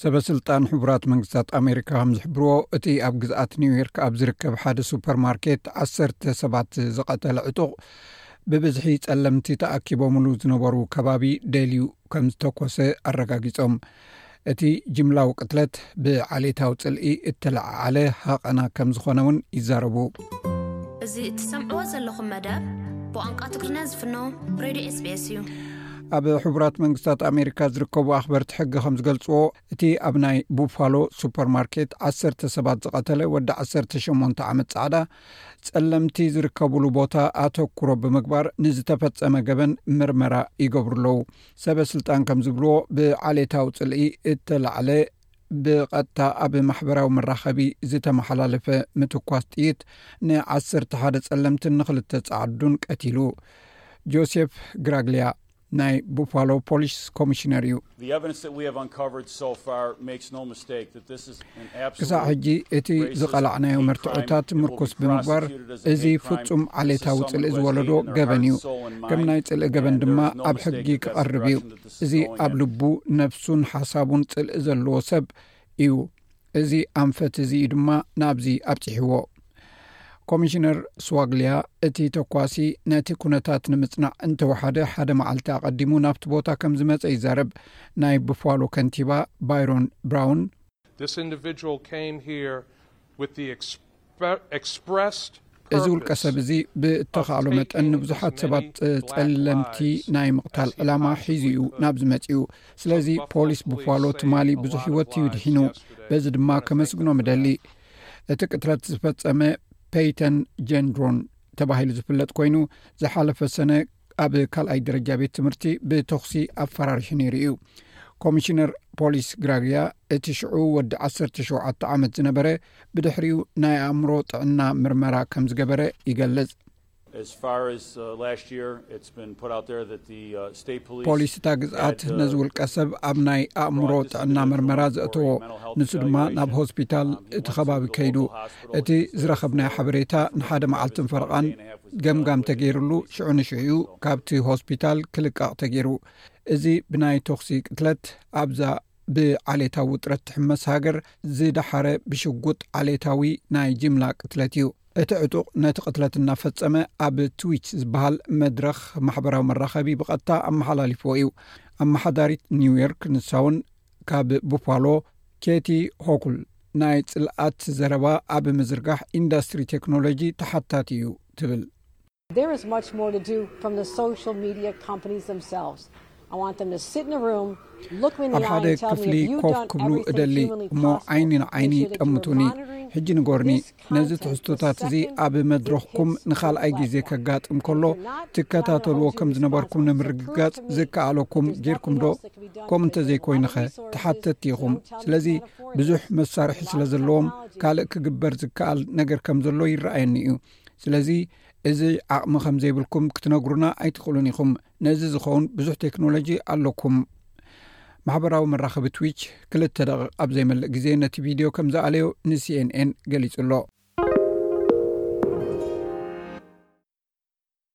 ሰበ ስልጣን ሕቡራት መንግስታት ኣሜሪካ ከም ዝሕብርዎ እቲ ኣብ ግዝኣት ኒውዮርክ ኣብ ዝርከብ ሓደ ሱፐር ማርኬት ዓሰርተ ሰባት ዝቐተለ ዕጡቕ ብብዝሒ ጸለምቲ ተኣኪቦምሉ ዝነበሩ ከባቢ ደልዩ ከም ዝተኮሰ ኣረጋጊጾም እቲ ጅምላዊ ቅትለት ብዓሌታዊ ጽልኢ እተለዓዓለ ሃቐና ከም ዝኾነ እውን ይዛረቡ። እዚ እትሰምዕዎ ዘለኹም መደብ ብቋንቋ ትግርኛ ዝፍኖ ሬድዮ ስቤስ እዩ። ኣብ ሕቡራት መንግስታት ኣሜሪካ ዝርከቡ ኣኽበርቲ ሕጊ ከም ዝገልፅዎ እቲ ኣብ ናይ ቡፋሎ ሱፐር ማርኬት ዓሰርተ ሰባት ዝቐተለ ወዲ ዓሰርተ ሸሞንተ ዓመት ፃዕዳ ጸለምቲ ዝርከብሉ ቦታ ኣተኩሮ ብምግባር ንዝተፈፀመ ገበን ምርመራ ይገብሩ ኣለዉ። ሰበ ስልጣን ከም ዝብልዎ ብዓሌታዊ ፅልኢ እተላዕለ ብቐጥታ ኣብ ማሕበራዊ መራኸቢ ዝተመሓላለፈ ምትኳስ ጥይት ንዓሰርተ ሓደ ጸለምትን ንክልተ ጻዓዱን ቀቲሉ ጆሴፍ ግራግልያ ናይ ቡፋሎ ፖሊስ ኮሚሽነር እዩ ክሳዕ ሕጂ እቲ ዝቐላዕናዮ መርትዖታት ምርኩስ ብምግባር እዚ ፍጹም ዓሌታዊ ጽልኢ ዝወለዶ ገበን እዩ። ከም ናይ ጽልኢ ገበን ድማ ኣብ ሕጊ ክቐርብ እዩ። እዚ ኣብ ልቡ፣ ነብሱን ሓሳቡን ጽልኢ ዘለዎ ሰብ እዩ። እዚ ኣንፈት እዚ እዩ ድማ ናብዚ ኣብጺሕዎ። ኮሚሽነር ስዋግልያ እቲ ተኳሲ ነቲ ኩነታት ንምጽናዕ እንተወሓደ ሓደ መዓልቲ ኣቐዲሙ ናብቲ ቦታ ከም ዝመጸ ይዛረብ። ናይ ብፋሎ ከንቲባ ባይሮን ብራውን እዚ ውልቀ ሰብ እዚ ብእተኻእሎ መጠን ንብዙሓት ሰባት ጸለምቲ ናይ ምቕታል ዕላማ ሒዙ እዩ ናብዚ መጺኡ ስለዚ ፖሊስ ብፋሎ ትማሊ ብዙሕ ህይወት እዩ ድሒኑ በዚ ድማ ከመስግኖ ምደሊ እቲ ቅትለት ዝፈጸመ ፐይተን ጀንድሮን ተባሂሉ ዝፍለጥ ኮይኑ ዝሓለፈ ሰነ ኣብ ካልኣይ ደረጃ ቤት ትምህርቲ ብተኽሲ ኣፈራሪሑ ነይሩ እዩ ኮሚሽነር ፖሊስ ግራግያ እቲ ሽዑ ወዲ 1ሸ ዓመት ዝነበረ ብድሕሪኡ ናይ ኣእምሮ ጥዕና ምርመራ ከም ዝገበረ ይገልጽ ፖሊስ እታ ግዝኣት ነዚ ውልቀ ሰብ ኣብ ናይ ኣእምሮ ጥዕና ምርመራ ዘእተዎ ንሱ ድማ ናብ ሆስፒታል እቲ ከባቢ ከይዱ እቲ ዝረኸብናዮ ሓበሬታ ንሓደ መዓልትን ፈረቓን ገምጋም ተገይሩሉ ሽዑ ንሽዑ እዩ ካብቲ ሆስፒታል ክልቀቕ ተገይሩ እዚ ብናይ ቶክሲ ቅትለት ኣብዛ ብዓሌታዊ ውጥረት ትሕመስ ሃገር ዝደሓረ ብሽጉጥ ዓሌታዊ ናይ ጅምላ ቅትለት እዩ እቲ ዕጡቕ ነቲ ቅትለት እናፈፀመ ኣብ ትዊች ዝበሃል መድረኽ ማሕበራዊ መራኸቢ ብቐጥታ ኣመሓላሊፍዎ እዩ ኣመሓዳሪት ኒውዮርክ ንሳውን ካብ ቡፋሎ ኬቲ ሆኩል ናይ ፅልኣት ዘረባ ኣብ ምዝርጋሕ ኢንዳስትሪ ቴክኖሎጂ ተሓታቲ እዩ ትብል። ኣብ ሓደ ክፍሊ ኮፍ ክብሉ እደሊ እሞ ዓይኒ ንዓይኒ ጠምቱኒ ሕጂ ንጎርኒ ነዚ ትሕዝቶታት እዚ ኣብ መድረኽኩም ንኻልኣይ ግዜ ከጋጥም ከሎ ትከታተልዎ ከም ዝነበርኩም ንምርግጋጽ ዝከኣለኩም ጌርኩም ዶ ከምኡ እንተዘይኮይኑኸ ተሓተቲ ኢኹም ስለዚ ብዙሕ መሳርሒ ስለ ዘለዎም ካልእ ክግበር ዝከኣል ነገር ከም ዘሎ ይረኣየኒ እዩ ስለዚ እዚ ዓቕሚ ከም ዘይብልኩም ክትነግሩና ኣይትኽእሉን ኢኹም ነዚ ዝኸውን ብዙሕ ቴክኖሎጂ ኣለኩም ማሕበራዊ መራኸቢ ትዊች ክልተ ደቂ ኣብ ዘይመልእ ግዜ ነቲ ቪድዮ ከም ዝኣለዮ ንሲኤንኤን ገሊጹ ኣሎ